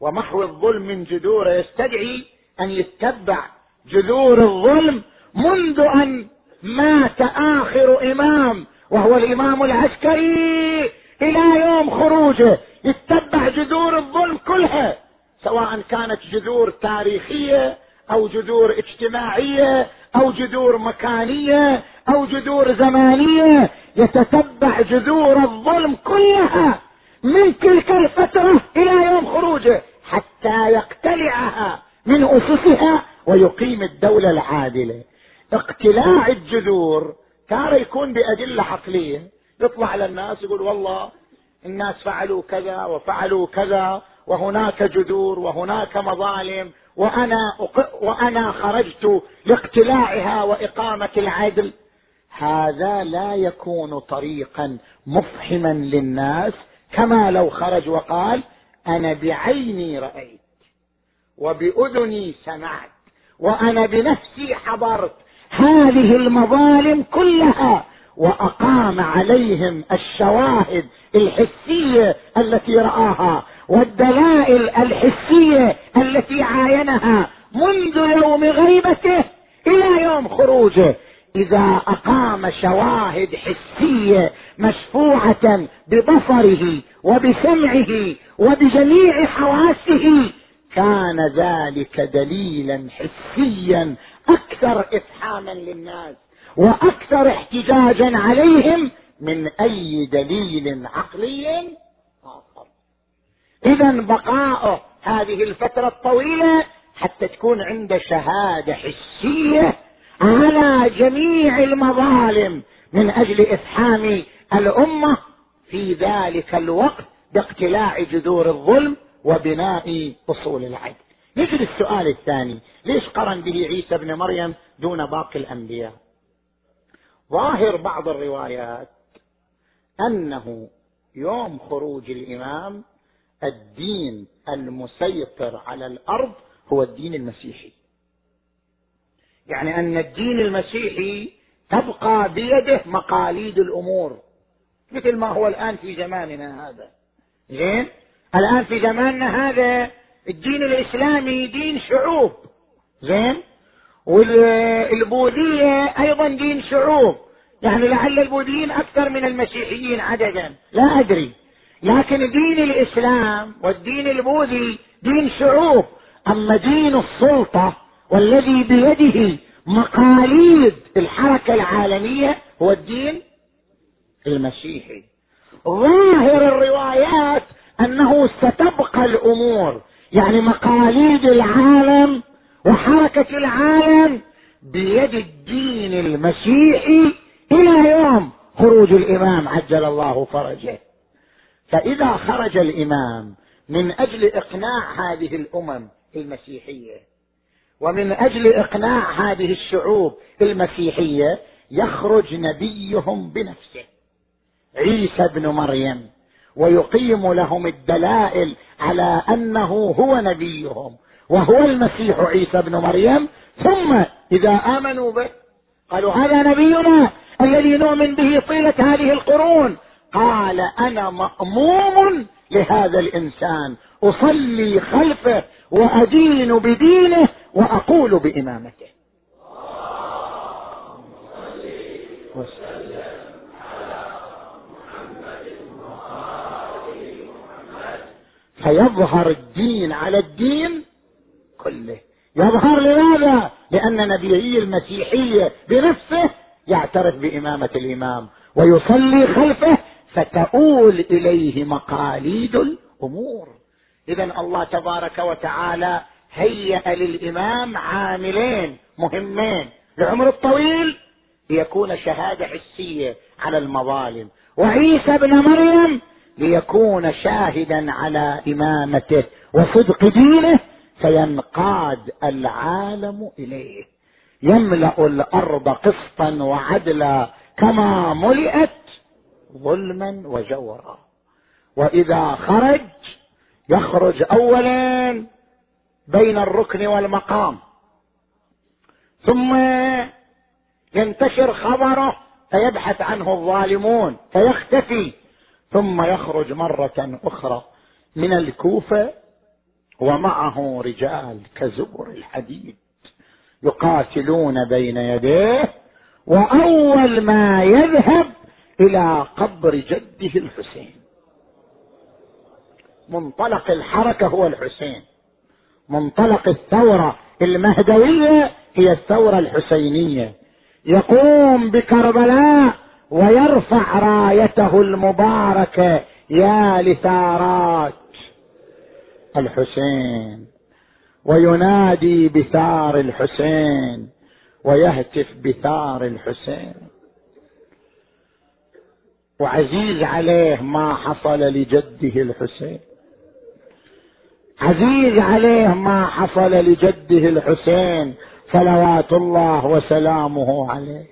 ومحو الظلم من جذوره يستدعي أن يتبع جذور الظلم منذ أن مات آخر إمام وهو الإمام العسكري إلى يوم خروجه. يتبع جذور الظلم كلها سواء كانت جذور تاريخية أو جذور اجتماعية أو جذور مكانية أو جذور زمانية يتتبع جذور الظلم كلها من تلك الفترة إلى يوم خروجه حتى يقتلعها من أسسها ويقيم الدولة العادلة. اقتلاع الجذور تارة يكون بأدلة عقلية يطلع للناس يقول والله الناس فعلوا كذا وفعلوا كذا وهناك جذور وهناك مظالم وأنا وأنا خرجت لاقتلاعها وإقامة العدل. هذا لا يكون طريقا مفهما للناس كما لو خرج وقال أنا بعيني رأيت وبأذني سمعت وأنا بنفسي حضرت هذه المظالم كلها وأقام عليهم الشواهد الحسية التي رآها. والدلائل الحسية التي عاينها منذ يوم غيبته إلى يوم خروجه. إذا أقام شواهد حسية مشفوعة ببصره وبسمعه وبجميع حواسه كان ذلك دليلا حسيا أكثر افحاما للناس وأكثر احتجاجا عليهم من أي دليل عقلي. اذا بقاؤه هذه الفترة الطويلة حتى تكون عنده شهادة حسية على جميع المظالم من أجل إفحام الأمة في ذلك الوقت باقتلاع جذور الظلم وبناء أصول العدل. نجي للسؤال الثاني ليش قرن به عيسى ابن مريم دون باقي الأنبياء؟ ظاهر بعض الروايات أنه يوم خروج الإمام الدين المسيطر على الأرض هو الدين المسيحي. يعني أن الدين المسيحي تبقى بيده مقاليد الأمور مثل ما هو الآن في زماننا هذا. زين؟ الآن في زماننا هذا الدين الإسلامي دين شعوب. زين؟ والبوذية أيضا دين شعوب. يعني لعل البوذيين أكثر من المسيحيين عددا. لا أدري. لكن دين الإسلام والدين البوذي دين شعوب أما دين السلطة والذي بيده مقاليد الحركة العالمية هو الدين المسيحي. ظاهر الروايات أنه ستبقى الأمور يعني مقاليد العالم وحركة العالم بيد الدين المسيحي إلى يوم خروج الإمام عجل الله فرجه. فإذا خرج الإمام من أجل إقناع هذه الأمم المسيحية ومن أجل إقناع هذه الشعوب المسيحية يخرج نبيهم بنفسه عيسى ابن مريم ويقيم لهم الدلائل على أنه هو نبيهم وهو المسيح عيسى ابن مريم. ثم إذا آمنوا به قالوا هذا نبينا الذي نؤمن به طيلة هذه القرون. قال أنا مأموم لهذا الإنسان. أصلي خلفه وأدين بدينه وأقول بإمامته. فيظهر الدين على الدين كله. يظهر لماذا؟ لأن نبيي المسيحيه بنفسه يعترف بإمامة الإمام ويصلي خلفه فتؤول إليه مقاليد الأمور. اذا الله تبارك وتعالى هيأ للإمام عاملين مهمين العمر الطويل ليكون شهادة حسية على المظالم وعيسى ابن مريم ليكون شاهدا على إمامته وصدق دينه فينقاد العالم إليه. يملأ الأرض قسطا وعدلا كما ملئت ظلما وجورا. وإذا خرج يخرج اولا بين الركن والمقام. ثم ينتشر خبره فيبحث عنه الظالمون فيختفي. ثم يخرج مرة أخرى من الكوفة ومعه رجال كزبر الحديد يقاتلون بين يديه. وأول ما يذهب إلى قبر جده الحسين. منطلق الحركة هو الحسين. منطلق الثورة المهدوية هي الثورة الحسينية. يقوم بكربلاء ويرفع رايته المباركة. يا لثارات الحسين. وينادي بثار الحسين. ويهتف بثار الحسين. وعزيز عليه ما حصل لجده الحسين. عزيز عليه ما حصل لجده الحسين صلوات الله وسلامه عليه.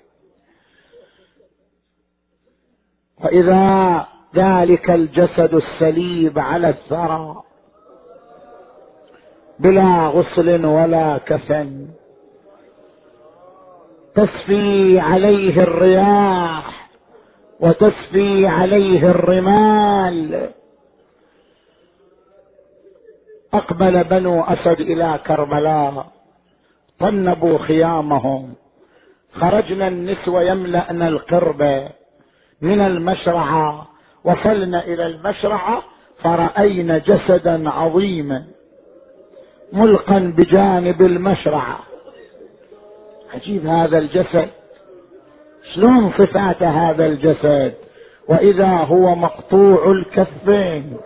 فإذا ذلك الجسد السليب على الثرى بلا غسل ولا كفن تصفي عليه الرياح وتسفي عليه الرمال. أقبل بنو أسد إلى كربلاء طنبوا خيامهم. خرجنا النسوة يملأن القربة من المشرعة وصلنا إلى المشرعة فرأينا جسدا عظيما ملقا بجانب المشرعة عجيب هذا الجسد. شلون صفات هذا الجسد وإذا هو مقطوع الكفين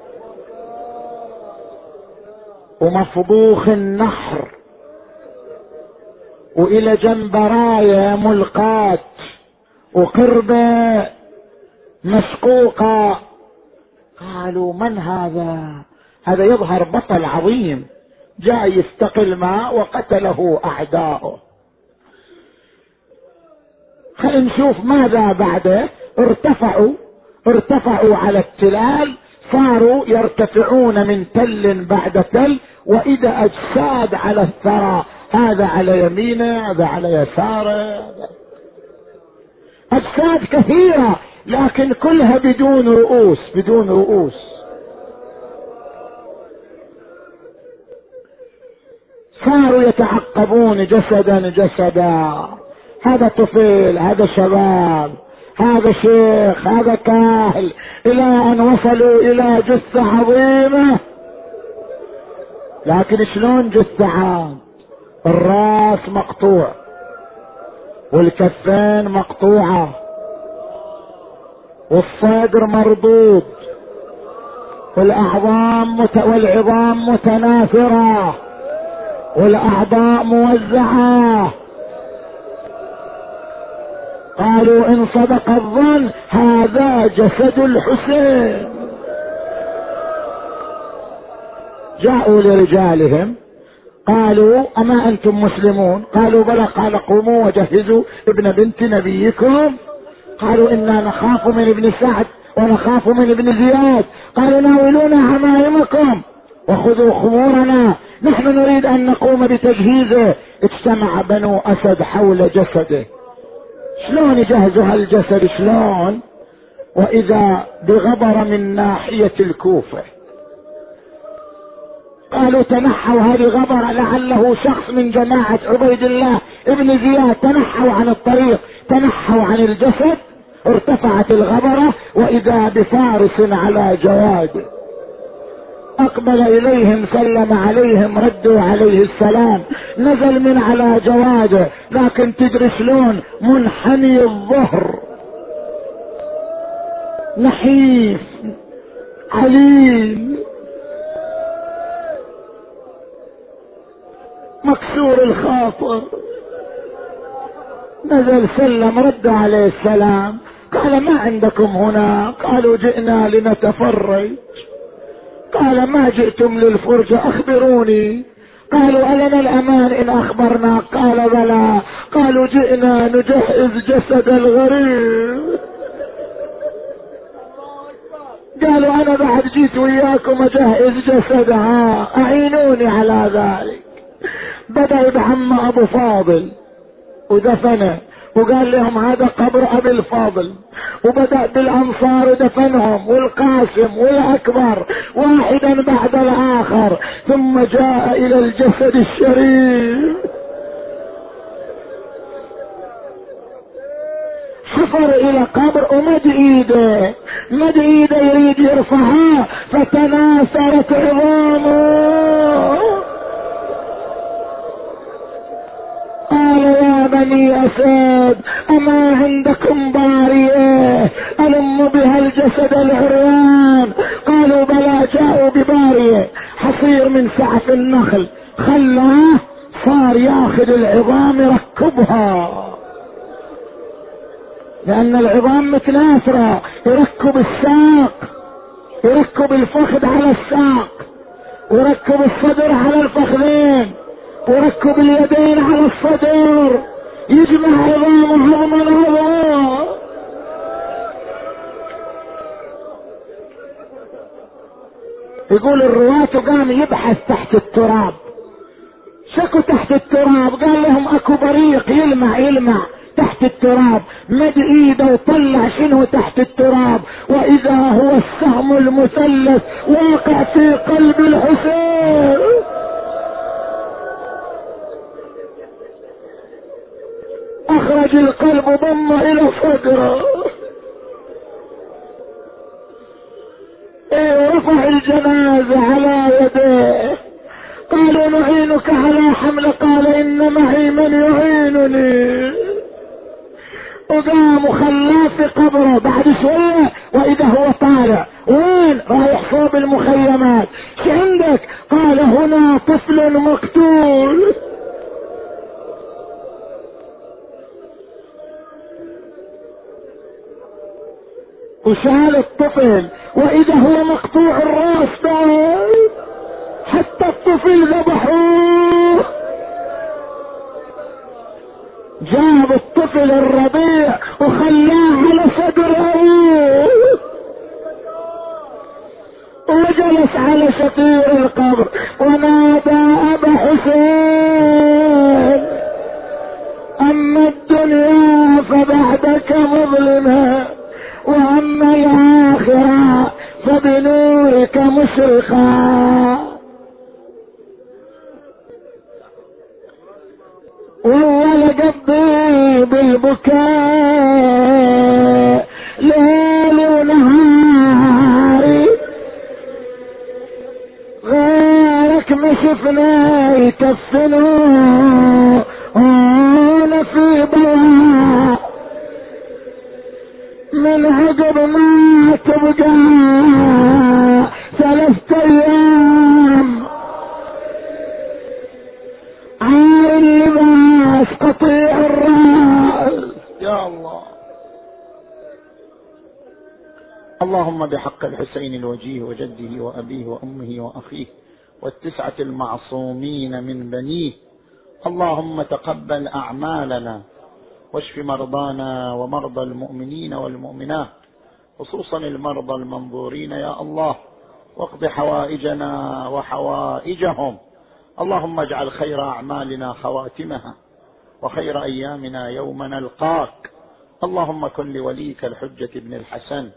ومفضوخ النحر وإلى جنب راية ملقات وقربة مسقوقة قالوا من هذا؟ هذا يظهر بطل عظيم جاء يستقل ماء وقتله أعداؤه. خلينا نشوف ماذا بعده ارتفعوا ارتفعوا على التلال صاروا يرتفعون من تل بعد تل وإذا أجساد على الثرى هذا على يمينه هذا على يساره. أجساد كثيرة لكن كلها بدون رؤوس بدون رؤوس. صاروا يتعقبون جسدا جسدا. هذا طفل هذا شباب هذا شيخ هذا كاهل إلى أن وصلوا إلى جثة عظيمة. لكن شلون جثة عاد الراس مقطوع والكفين مقطوعة والصدر مردود والاعظام مت... والعظام متناثرة والأعضاء موزعة. قالوا إن صدق الظن هذا جسد الحسين. جاءوا لرجالهم قالوا أما أنتم مسلمون؟ قالوا بلى قال قوموا وجهزوا ابن بنت نبيكم. قالوا إنا نخاف من ابن سعد ونخاف من ابن زياد. قالوا ناولونا عمائمكم وخذوا خمورنا. نحن نريد أن نقوم بتجهيزه. اجتمع بنو أسد حول جسده. شلون يجهزوا هالجسد شلون؟ وإذا بغبر من ناحية الكوفة. قالوا تنحوا هذه غبر لعله شخص من جماعة عبيد الله ابن زياد. تنحوا عن الطريق تنحوا عن الجسد ارتفعت الغبرة وإذا بفارس على جواد أقبل إليهم سلم عليهم ردوا عليه السلام. نزل من على جواده لكن تدري شلون؟ منحني الظهر. نحيف عليل مكسور الخاطر. نزل سلم رد عليه السلام. قال ما عندكم هنا؟ قالوا جئنا لنتفرج. قال ما جئتم للفرجة أخبروني. قالوا ألنا الأمان إن أخبرنا؟ قال بلى. قالوا جئنا نجهز جسد الغريب. قالوا أنا بعد جيت وياكم أجهز جسدها. أعينوني على ذلك. بدأ بعم أبو فاضل. ودفنه. وقال لهم هذا قبر أبي الفاضل. وبدأ بالأنصار ودفنهم والقاسم والأكبر واحدا بعد الآخر. ثم جاء إلى الجسد الشريف. حفر إلى قبر ومد إيده. مد إيده يريد يرفعها فتناثرت عظامه وجلس المعصومين من بنيه. اللهم تقبل أعمالنا واشف مرضانا ومرضى المؤمنين والمؤمنات خصوصا المرضى المنظورين يا الله واقض حوائجنا وحوائجهم. اللهم اجعل خير أعمالنا خواتمها وخير أيامنا يوم نلقاك. اللهم كن لوليك الحجة بن الحسن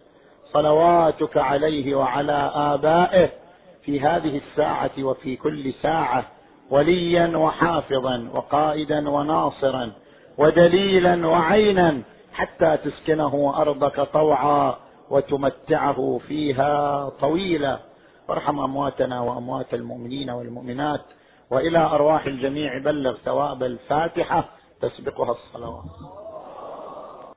صلواتك عليه وعلى آبائه. في هذه الساعة وفي كل ساعة وليا وحافظا وقائدا وناصرا ودليلا وعينا حتى تسكنه أرضك طوعا وتمتعه فيها طويلا. وارحم أمواتنا وأموات المؤمنين والمؤمنات وإلى أرواح الجميع بلغ ثواب الفاتحة. تسبقها الصلوات.